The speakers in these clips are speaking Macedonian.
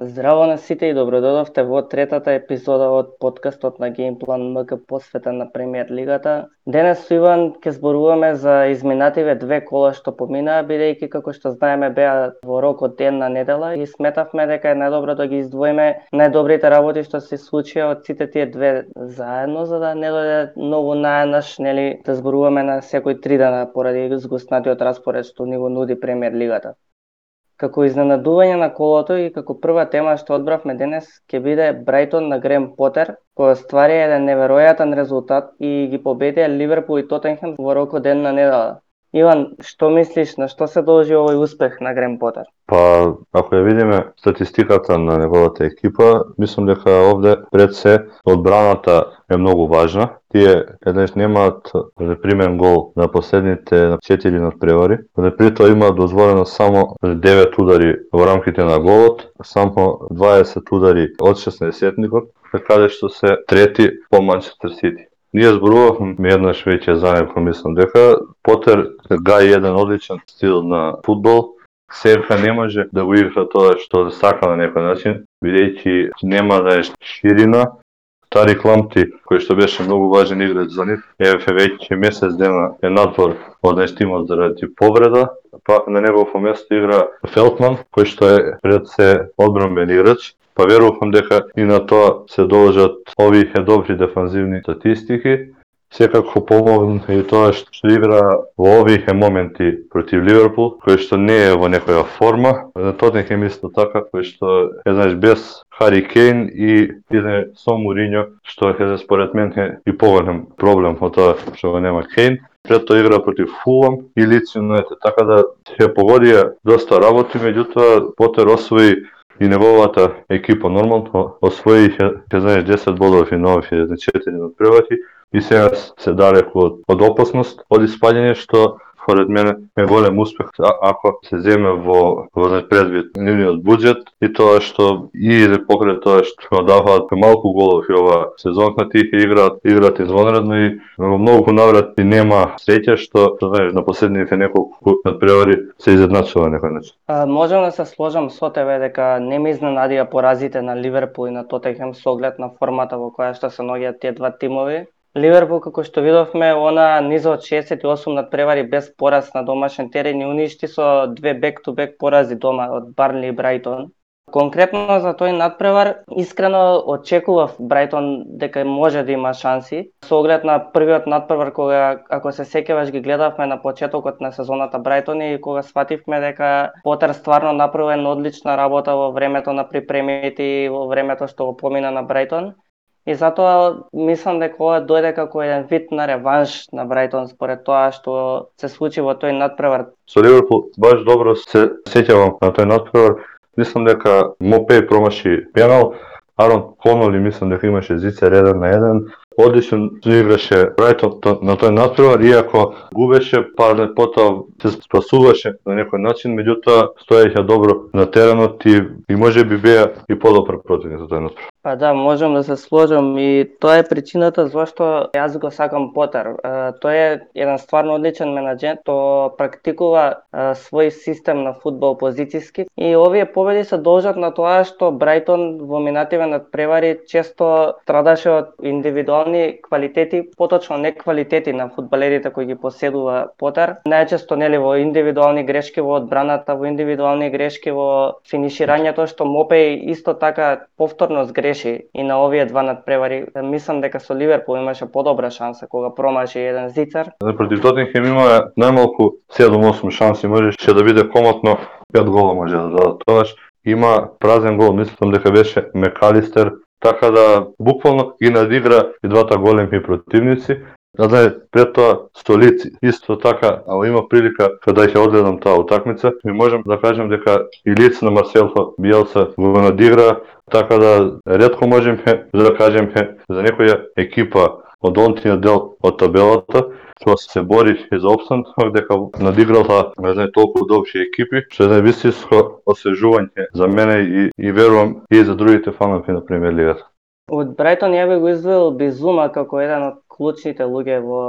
Здраво на сите и добрододовте во третата епизода од подкастот на Геймплан МК посветен на премиер лигата. Денес со Иван ќе зборуваме за изминативе две кола што поминаа, бидејќи како што знаеме беа во рок од ден на недела и сметавме дека е најдобро да ги издвоиме најдобрите работи што се случија од сите тие две заедно, за да не дојде многу наеднаш, нели, да зборуваме на секој три дена поради згуснатиот распоред што ни го нуди премиер лигата. Како изненадување на колото и како прва тема што одбравме денес ќе биде Брайтон на Грем Потер, кој ствари еден неверојатен резултат и ги победија Ливерпул и Тотенхем во рокот ден на недела. Иван, што мислиш, на што се должи овој успех на Грем Потер? Па, ако ја видиме статистиката на неговата екипа, мислам дека овде пред се одбраната е многу важна. Тие еднаш немаат репримен гол на последните 4 надпревари, но при тоа имаат дозволено само 9 удари во рамките на голот, само 20 удари од 16-никот, каде така што се трети по Манчестер Сити. Ние зборувавме еднаш веќе за мислам дека Потер гај еден одличен стил на фудбал, Сега не може да го игра тоа што да сака на некој начин, бидејќи нема да е ширина. Тари Кламти, кој што беше многу важен играч за нив, е веќе месец дена е надвор од најстимот заради повреда, па на негово место игра Фелтман, кој што е пред се одбранбен играч, па верувам дека и на тоа се должат овие добри дефанзивни статистики. Секако помогна и тоа што игра во овие моменти против Ливерпул, кој што не е во некоја форма. Тотенхем исто така, кој што е знаеш без Хари Кейн и иде со Муриньо, што е според мен е и поголем проблем од тоа што го нема Кейн. Пред тоа игра против Фулам и Лиц Юнайтед, така да се погодија доста работи, меѓутоа Потер освои и неговата екипа нормално освои ќе 10 бодови нови 4 надпревати и сега се далеку од, од опасност од испаѓање што според мене е голем успех ако се земе во во предвид нивниот буџет и тоа што и покрај тоа што даваат малку голови ова сезонка тие играат играат извонредно и во многу наврати нема среќа што знаеш на последните неколку надпревари се изедначува некој начин. А, можам да се сложам со тебе дека не ме изненадија поразите на Ливерпул и на Тотенхем со оглед на формата во која што се ноѓаат тие два тимови Ливерпул, како што видовме, она низа од 68 надпревари без пораз на домашен терен и уништи со две бек-ту-бек порази дома од Барнли и Брайтон. Конкретно за тој надпревар, искрено очекував Брайтон дека може да има шанси. Со оглед на првиот надпревар кога ако се сеќаваш ги гледавме на почетокот на сезоната Брайтон и кога свативме дека Потер стварно направи одлична работа во времето на припремите и во времето што го помина на Брайтон. И затоа мислам дека ова дојде како еден вид на реванш на Брайтон според тоа што се случи во тој надпревар. Со Ливерпул баш добро се сеќавам на тој надпревар. Мислам дека Мопей промаши пенал, Арон Коноли мислам дека имаше зице реден на еден, одлично играше Брайтон на тој натпревар, иако губеше, па потоа се спасуваше на некој начин, меѓутоа стоеше добро на теренот и, и може би беа и подобар противник за тој натпревар. Па да, можам да се сложам и тоа е причината зашто јас го сакам Потер. Тој е еден стварно одличен менеджер, то практикува свој систем на фудбал позициски и овие победи се должат на тоа што Брайтон во минативе надпревари често страдаше од индивидуални квалитети, поточно не квалитети на фудбалерите кои ги поседува Потер. Најчесто нели во индивидуални грешки во одбраната, во индивидуални грешки во финиширањето што Мопеј исто така повторно сгреши и на овие два надпревари. Мислам дека со Ливерпул имаше подобра шанса кога промаши еден зицар. Против Тотенхем има најмалку 7-8 шанси, можеше да биде комотно 5 гола може да дадат. Тогаш има празен гол, мислам дека беше Мекалистер, така да буквално ги надигра и двата големи противници. Да пред тоа столици, исто така, а има прилика кога ќе одгледам таа утакмица, ми можам да кажем дека и лице на Марселфа Биелса го надигра, така да ретко можеме да кажеме за некоја екипа од онтиот дел од табелата, што се бори за опстанок, дека надиграла не знае толку добри екипи, што е вистинско освежување за мене и, и верувам и за другите фанови на премиер лигата. Од Брайтон ја би го извел Безума како еден од клучните луѓе во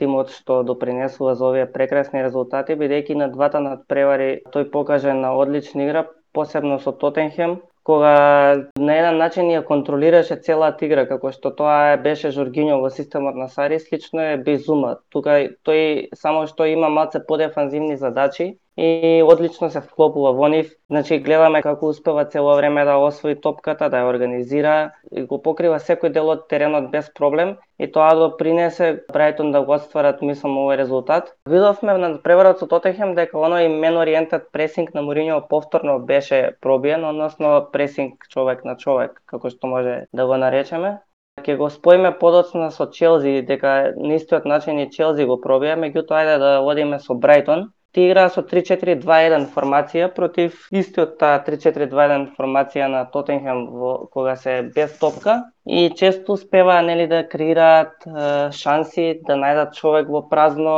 тимот што допринесува за овие прекрасни резултати, бидејќи на двата надпревари тој покаже на одлична игра, посебно со Тотенхем, кога на еден начин ја контролираше целата игра, како што тоа беше Жоргиньо во системот на Сари, слично е Безума. Тука тој само што има малце подефанзивни задачи, и одлично се вклопува во нив. Значи гледаме како успева цело време да освои топката, да ја организира и го покрива секој дел од теренот без проблем и тоа допринесе Брайтон да го отстварат мислам овој резултат. Видовме на преварот со Тотехем дека оној мен ориентат пресинг на Мориньо повторно беше пробиен, односно пресинг човек на човек, како што може да го наречеме ќе го споиме подоцна со Челзи, дека на истиот начин и Челзи го пробија, меѓутоа ајде да одиме со Брайтон. Те играа со 3-4-2-1 формација против истиот таа 3-4-2-1 формација на Тотенхем во кога се без топка и често успеваа нели да креираат е, шанси да најдат човек во празно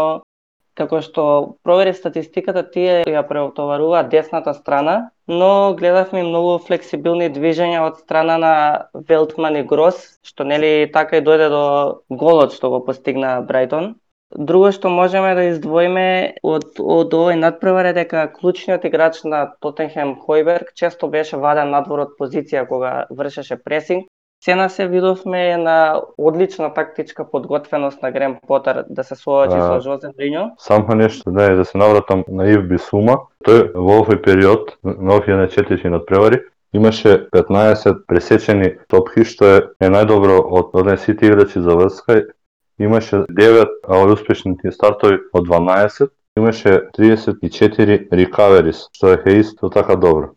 како што провери статистиката, тие ја преотоварува десната страна, но гледавме многу флексибилни движења од страна на Велтман и Грос, што нели така и дојде до голот што го постигна Брайтон. Друго што можеме да издвоиме од, од овој надпревар е дека клучниот играч на Тотенхем Хойберг често беше ваден надвор од позиција кога вршеше пресинг. Сена се видовме на одлична тактичка подготвеност на Грем Потер да се соочи со Жозе Мриньо. Само нешто да е да се навратам на Ив Бисума. Тој во овој период, на овие на четири надпревари, имаше 15 пресечени топки, што е, е најдобро од оден сите играчи за врска имаше 9 успешни стартови од 12, имаше 34 рекаверис, што е исто така добро.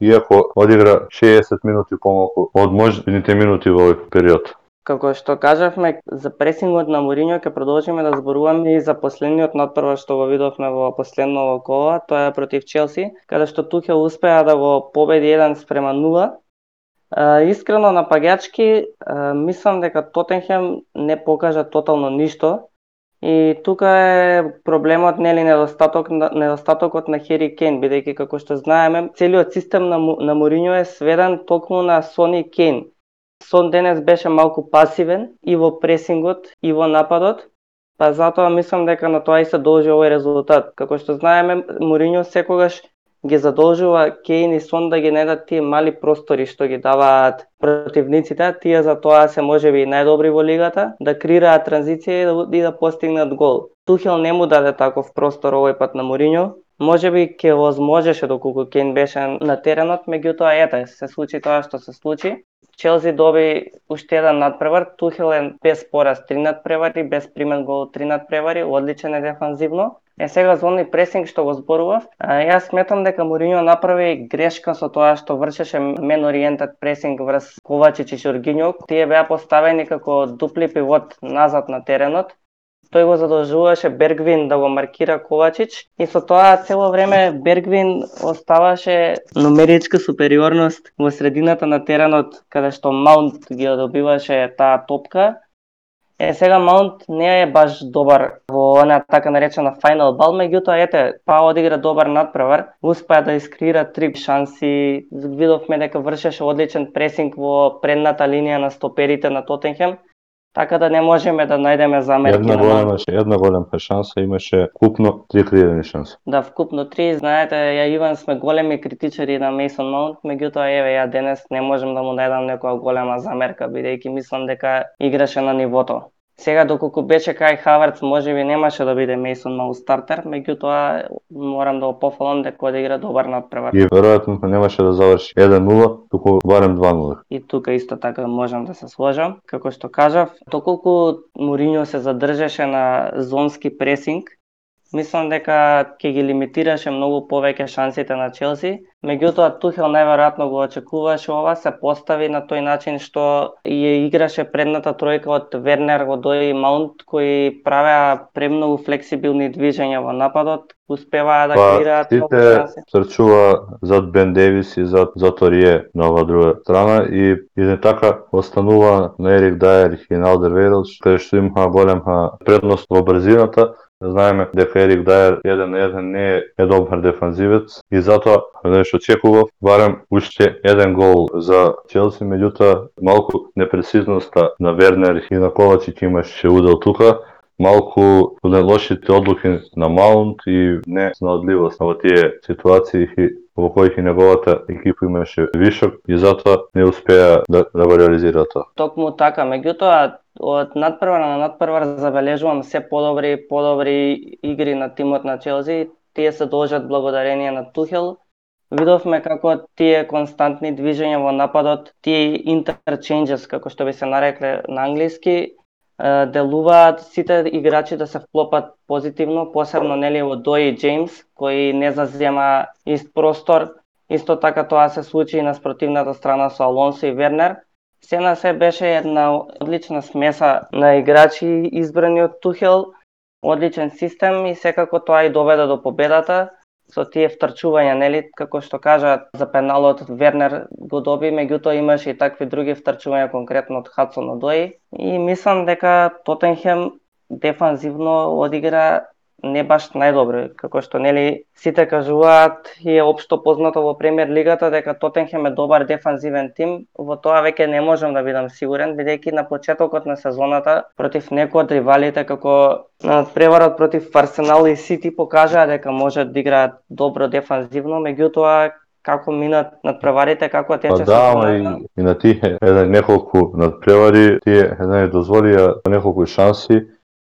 Иако одигра 60 минути помалку од можните минути во овој период. Како што кажавме за пресингот на Мориньо ќе продолжиме да зборуваме и за последниот надпрва што го видовме во последно кола, тоа е против Челси, каде што Тухел успеа да го победи 1 спрема 0 искрено на напаѓачки, мислам дека Тотенхем не покажа тотално ништо. И тука е проблемот нели недостаток недостатокот на Хери Кейн, бидејќи како што знаеме, целиот систем на на Мориньо е сведен токму на Сони Кейн. Сон денес беше малку пасивен и во пресингот и во нападот, па затоа мислам дека на тоа и се должи овој резултат. Како што знаеме, Мориньо секогаш ги задолжува Кейн и Сон да ги најдат тие мали простори што ги даваат противниците, тие за тоа се можеби најдобри во лигата, да крираат транзиција и да, и да постигнат гол. Тухел не му даде таков простор овој пат на Мориньо, можеби ќе возможеше доколку Кейн беше на теренот, меѓутоа ете, се случи тоа што се случи. Челси доби уште еден надпревар, Тухел е без пораз три надпревари, без примен гол три надпревари, одличен е дефанзивно. Е сега за оној пресинг што го зборував, јас сметам дека Мориньо направи грешка со тоа што вршеше мен ориентат пресинг врз Ковачич и Жоргиньо. Тие беа поставени како дупли пивот назад на теренот. Тој го задолжуваше Бергвин да го маркира Ковачич и со тоа цело време Бергвин оставаше номеричка супериорност во средината на теренот каде што Маунт ги добиваше таа топка Е, сега Маунт не е баш добар во она така наречена final ball, меѓутоа ете, па одигра добар надпревар, успеа да искрира три шанси, видовме дека вршеше одличен пресинг во предната линија на стоперите на Тотенхем, Така да не можеме да најдеме замерки една голема, една голема шанса имаше купно три креирани шанси. Да, вкупно три, знаете, ја Иван сме големи критичари на Мейсон Маунт, меѓутоа еве ја денес не можем да му најдам некоја голема замерка бидејќи мислам дека играше на нивото. Сега доколку беше кај Хаварц, можеби немаше да биде Мейсон Мау стартер, меѓутоа морам да го пофалам дека да игра добар надпревар. И веројатно немаше да заврши 1-0, туку барем 2-0. И тука исто така можам да се сложам. Како што кажав, доколку Мориньо се задржаше на зонски пресинг, мислам дека ќе ги лимитираше многу повеќе шансите на Челси. Меѓутоа Тухел најверојатно го очекуваше ова, се постави на тој начин што ја играше предната тројка од Вернер, Годој и Маунт кои правеа премногу флексибилни движења во нападот, успеваа да па, креираат многу шанси. трчува зад Бен Девис и зад Заторие на оваа друга страна и и не така останува на Ерик Дајер и на Алдер каде што имаа голема предност во брзината, Да знаеме дека Ерик Дајер еден на еден не е, е добар дефанзивец и затоа нешто очекував барем уште еден гол за Челси, меѓутоа малку непрецизноста на Вернер и на Ковачич имаше удел тука, малку лошите одлуки на Маунт и не снаодливост во тие ситуации и во кои и неговата екипа имаше вишок и затоа не успеа да, да го реализира тоа. Токму така, меѓутоа од надпревар на надпревар забележувам се подобри и подобри игри на тимот на Челси. Тие се должат благодарение на Тухел. Видовме како тие константни движења во нападот, тие interchanges, како што би се нарекле на англиски, делуваат сите играчи да се вклопат позитивно, посебно нели во Дои Джеймс, кој не зазема ист простор. Исто така тоа се случи и на спротивната страна со Алонсо и Вернер Се на се беше една одлична смеса на играчи избрани од Тухел, одличен систем и секако тоа и доведе до победата со тие втрчувања, нели, како што кажа за пеналот Вернер го доби, меѓутоа имаше и такви други втрчувања конкретно од Хадсон Одои. И мислам дека Тотенхем дефанзивно одигра не баш најдобро, како што нели сите кажуваат и е општо познато во премиер лигата дека Тотенхем е добар дефанзивен тим, во тоа веќе не можам да бидам сигурен бидејќи на почетокот на сезоната против некои од ривалите како преварот против Арсенал и Сити покажаа дека можат да играат добро дефанзивно, меѓутоа како минат надпреварите, како тече па да, и, и на тие една неколку надпревари тие една дозволија неколку шанси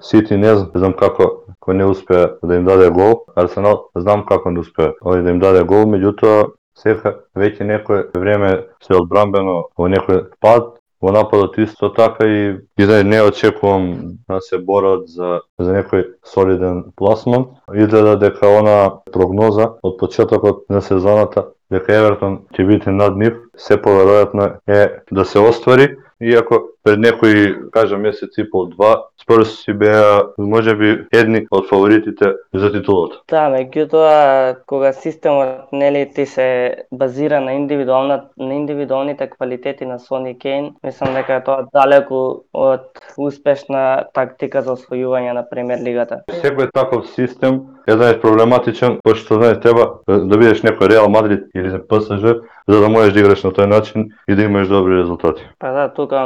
Сити не знам како кој не успеа да им даде гол. Арсенал знам како да не успеа овој да им даде гол, меѓутоа сека веќе некое време се одбрамбено во некој пад, во нападот исто така и и да не очекувам да се борат за за некој солиден пласман. Изгледа дека она прогноза од почетокот на сезоната дека Евертон ќе биде над нив, се поверојатно е да се оствари иако пред некои, кажа месец и пол два, Спорс си беа можеби едни од фаворитите за титулата. Да, меѓутоа кога системот нели ти се базира на индивидуална на индивидуалните квалитети на Сони Кейн, мислам дека е тоа далеку од успешна тактика за освојување на премиер лигата. Секој таков систем е проблематичен, пошто знаеш треба да бидеш некој Реал Мадрид или ПСЖ за да можеш да играш на тој начин и да имаш добри резултати. Па да, тука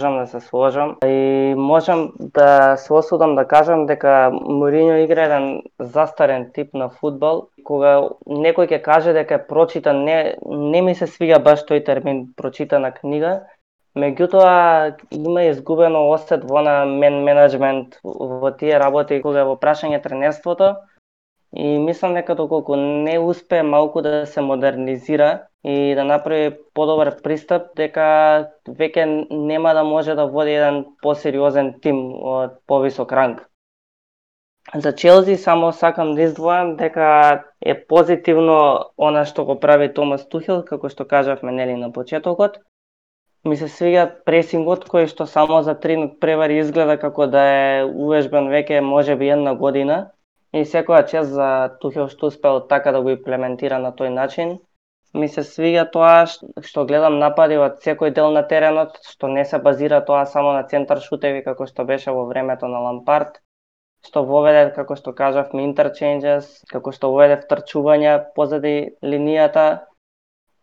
можам да се сложам. И можам да се осудам да кажам дека Мориньо игра еден застарен тип на фудбал. Кога некој ќе каже дека е прочитан, не, не ми се свига баш тој термин прочитана книга, Меѓутоа има изгубено осет во на мен менеджмент во тие работи кога во прашање тренерството и мислам дека доколку не успе малку да се модернизира и да направи подобар пристап, дека веќе нема да може да води еден посериозен тим од повисок ранг. За Челси само сакам да издвојам дека е позитивно она што го прави Томас Тухел, како што кажавме нели на почетокот. Ми се свига пресингот кој што само за три превари изгледа како да е увежбен веќе можеби една година и секоја чест за Тухел што успел така да го имплементира на тој начин. Ми се свиѓа тоа што гледам напади од секој дел на теренот, што не се базира тоа само на центар шутеви како што беше во времето на Лампард, што воведе, како што кажавме, интерченджес, како што воведе втрчувања позади линијата,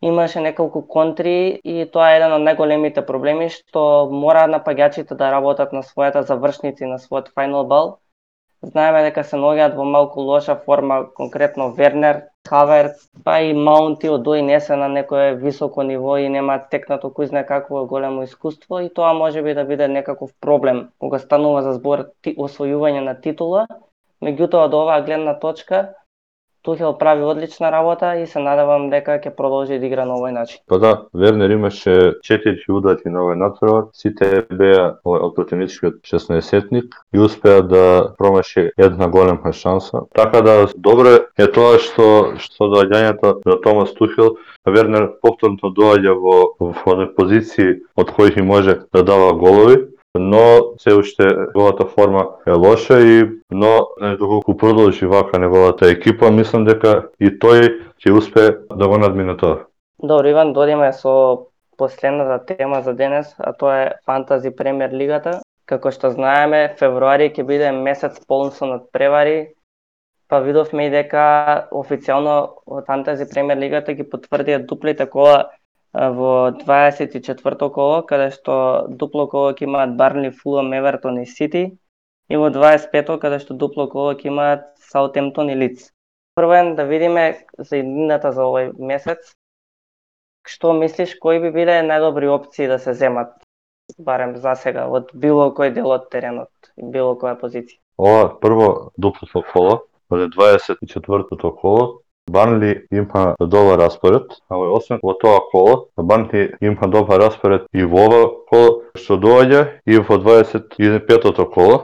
имаше неколку контри и тоа е еден од најголемите проблеми што мора напаѓачите да работат на својата завршници, на својот final ball, Знаеме дека се наоѓаат во малку лоша форма, конкретно Вернер, Хавер, па и Маунти од дој не се на некое високо ниво и нема текнато кој знае какво големо искуство и тоа може би да биде некаков проблем кога станува за збор освојување на титула. Меѓутоа, од оваа гледна точка, Тухел прави одлична работа и се надевам дека ќе продолжи да игра на овој начин. Па да, Вернер имаше 4 удати на овој натпревар, сите беа од противничкиот 16-тник и успеа да промаши една голема шанса. Така да добро е тоа што што доаѓањето на Томас Тухел Вернер повторно доаѓа во во позиции од кои може да дава голови но се уште неговата форма е лоша и но доколку продолжи вака неговата екипа, мислам дека и тој ќе успе да го надмине тоа. Добро, Иван, додиме со последната тема за денес, а тоа е фантази премиер лигата. Како што знаеме, февруари ќе биде месец полн со надпревари, па видовме и дека официјално фантази премиер лигата ги потврдија дуплите кола во 24-то коло, каде што дупло коло ќе имаат Барнли, Фулам, Евертон и Сити, и во 25-то, каде што дупло коло ќе имаат Саутемптон и Лиц. првен да видиме за иднината за овој месец. Што мислиш кои би биле најдобри опции да се земат барем за сега од било кој дел од теренот, било која позиција? Ова прво дуплото коло, од 24-тото коло, Банли има па добар распоред, ама освен во тоа коло, Банли има па добар распоред и во ова коло што доаѓа и во 25-тото коло,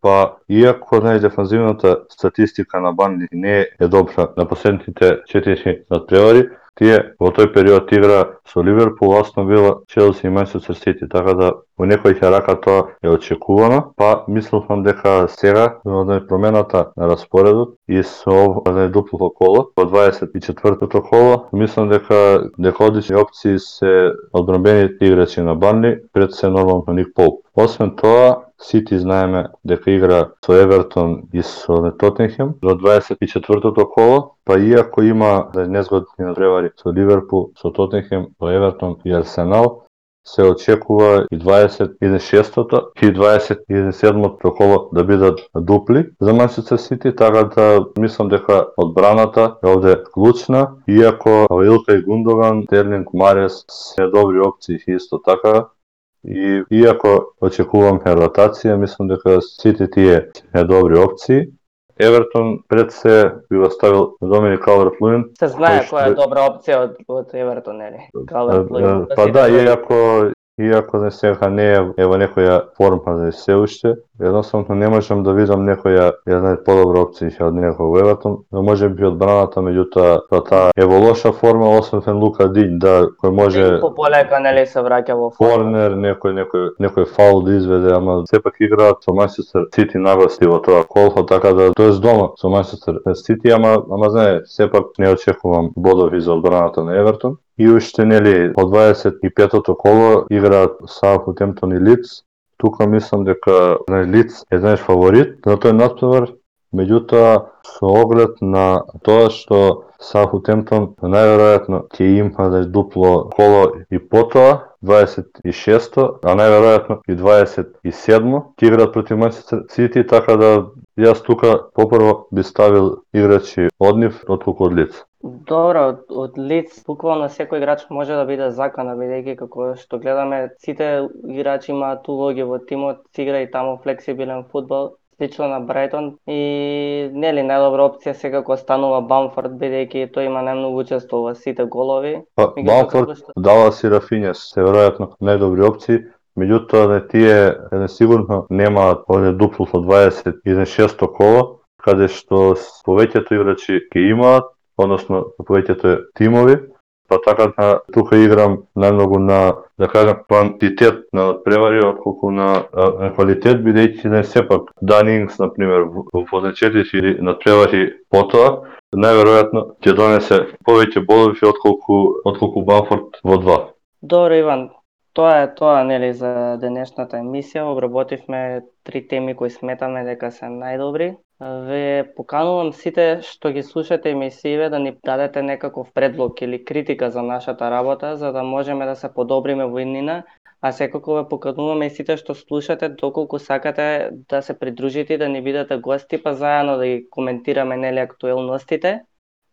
па иако најдефанзивната статистика на Банли не е добра на последните 4 надпревари, тие во тој период игра со Ливерпул, Астон Вила, Челси и Манчестер Сити, така да во некој рака тоа е очекувано, па мислам дека сега во промената на распоредот и со овој дуплото коло, во 24-тото коло, мислам дека дека одлични опции се одбранбените играчи на Банли, пред се нормално Ник Поп. Освен тоа, Сити знаеме дека игра со Евертон и со Тоттенхем во 24-тото коло, па иако има незгодни надпревари со Ливерпул, со Тоттенхем, со Евертон и Арсенал, се очекува и 26-тото и 27-тото коло да бидат дупли за Манчестер Сити, така да мислам дека одбраната е овде клучна, иако Илка и Гундоган, Терлинг, Марес се добри опции исто така, И иако очекувам ротација, мислам дека сите тие е добри опции. Евертон пред се би го ставил Доминик Калверт Луин. Се знае која е добра опција од, од Евертон, нели? Калверт Луин. Па да, иако иако не сега не е, е во некоја форма да се уште, едноставно не можам да видам некоја една подобра опција од него во Евертон, но може би одбраната, меѓутоа па таа е во лоша форма, освен Лука Дин, да, кој може по полека нели се враќа во форма. Корнер, некој некој некој фаул да изведе, ама сепак играат со Манчестер Сити нагости во тоа колхо, така да тоа е дома со Манчестер Сити, ама ама знае, сепак не очекувам бодови за одбраната на Евертон. И уште нели по 25-тото коло играат Саутемптон и Лиц, тука мислам дека на Лиц е знаеш фаворит на тој натпревар меѓутоа со оглед на тоа што Саутемптон најверојатно ќе има да дупло коло и потоа 26-то, а најверојатно и 27-то ќе играат против Манчестер Сити, така да јас тука попрво би ставил играчи од нив отколку од лиц. Добро, од, од лиц, буквално секој играч може да биде закана, бидејќи како што гледаме, сите играчи имаат улоги во тимот, си игра и таму флексибилен фудбал, слично на Брайтон и нели најдобра опција секако станува Бамфорд бидејќи тој има најмногу учество во сите голови. Па, Бамфорд, што... Далас и Рафинес се веројатно најдобри опции, меѓутоа не тие не сигурно немаат овде дупло со 26 коло, каде што повеќето играчи ќе имаат односно повеќето тимови, па така на тука играм најмногу на да кажам квантитет на превари отколку на, на квалитет бидејќи не сепак Данингс на пример во, во или надпревари потоа најверојатно ќе донесе повеќе бодови отколку отколку Бамфорд во два. Добро Иван, Тоа е тоа нели за денешната емисија. Обработивме три теми кои сметаме дека се најдобри. Ве поканувам сите што ги слушате емисиве да ни дадете некаков предлог или критика за нашата работа, за да можеме да се подобриме во иднина, а секако ве покануваме и сите што слушате, доколку сакате да се придружите и да ни бидете гости, па заедно да ги коментираме нели актуелностите.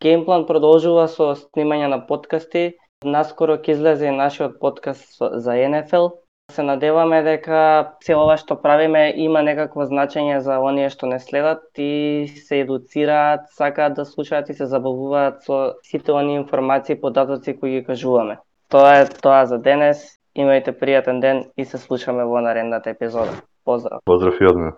Геймплан продолжува со снимање на подкасти. Наскоро ќе излезе нашиот подкаст за НФЛ, Се надеваме дека се ова што правиме има некакво значење за оние што не следат и се едуцираат, сакаат да слушаат и се забавуваат со сите оние информации и податоци кои ги кажуваме. Тоа е тоа за денес. Имајте пријатен ден и се слушаме во наредната епизода. Поздрав. Поздрав и од мене.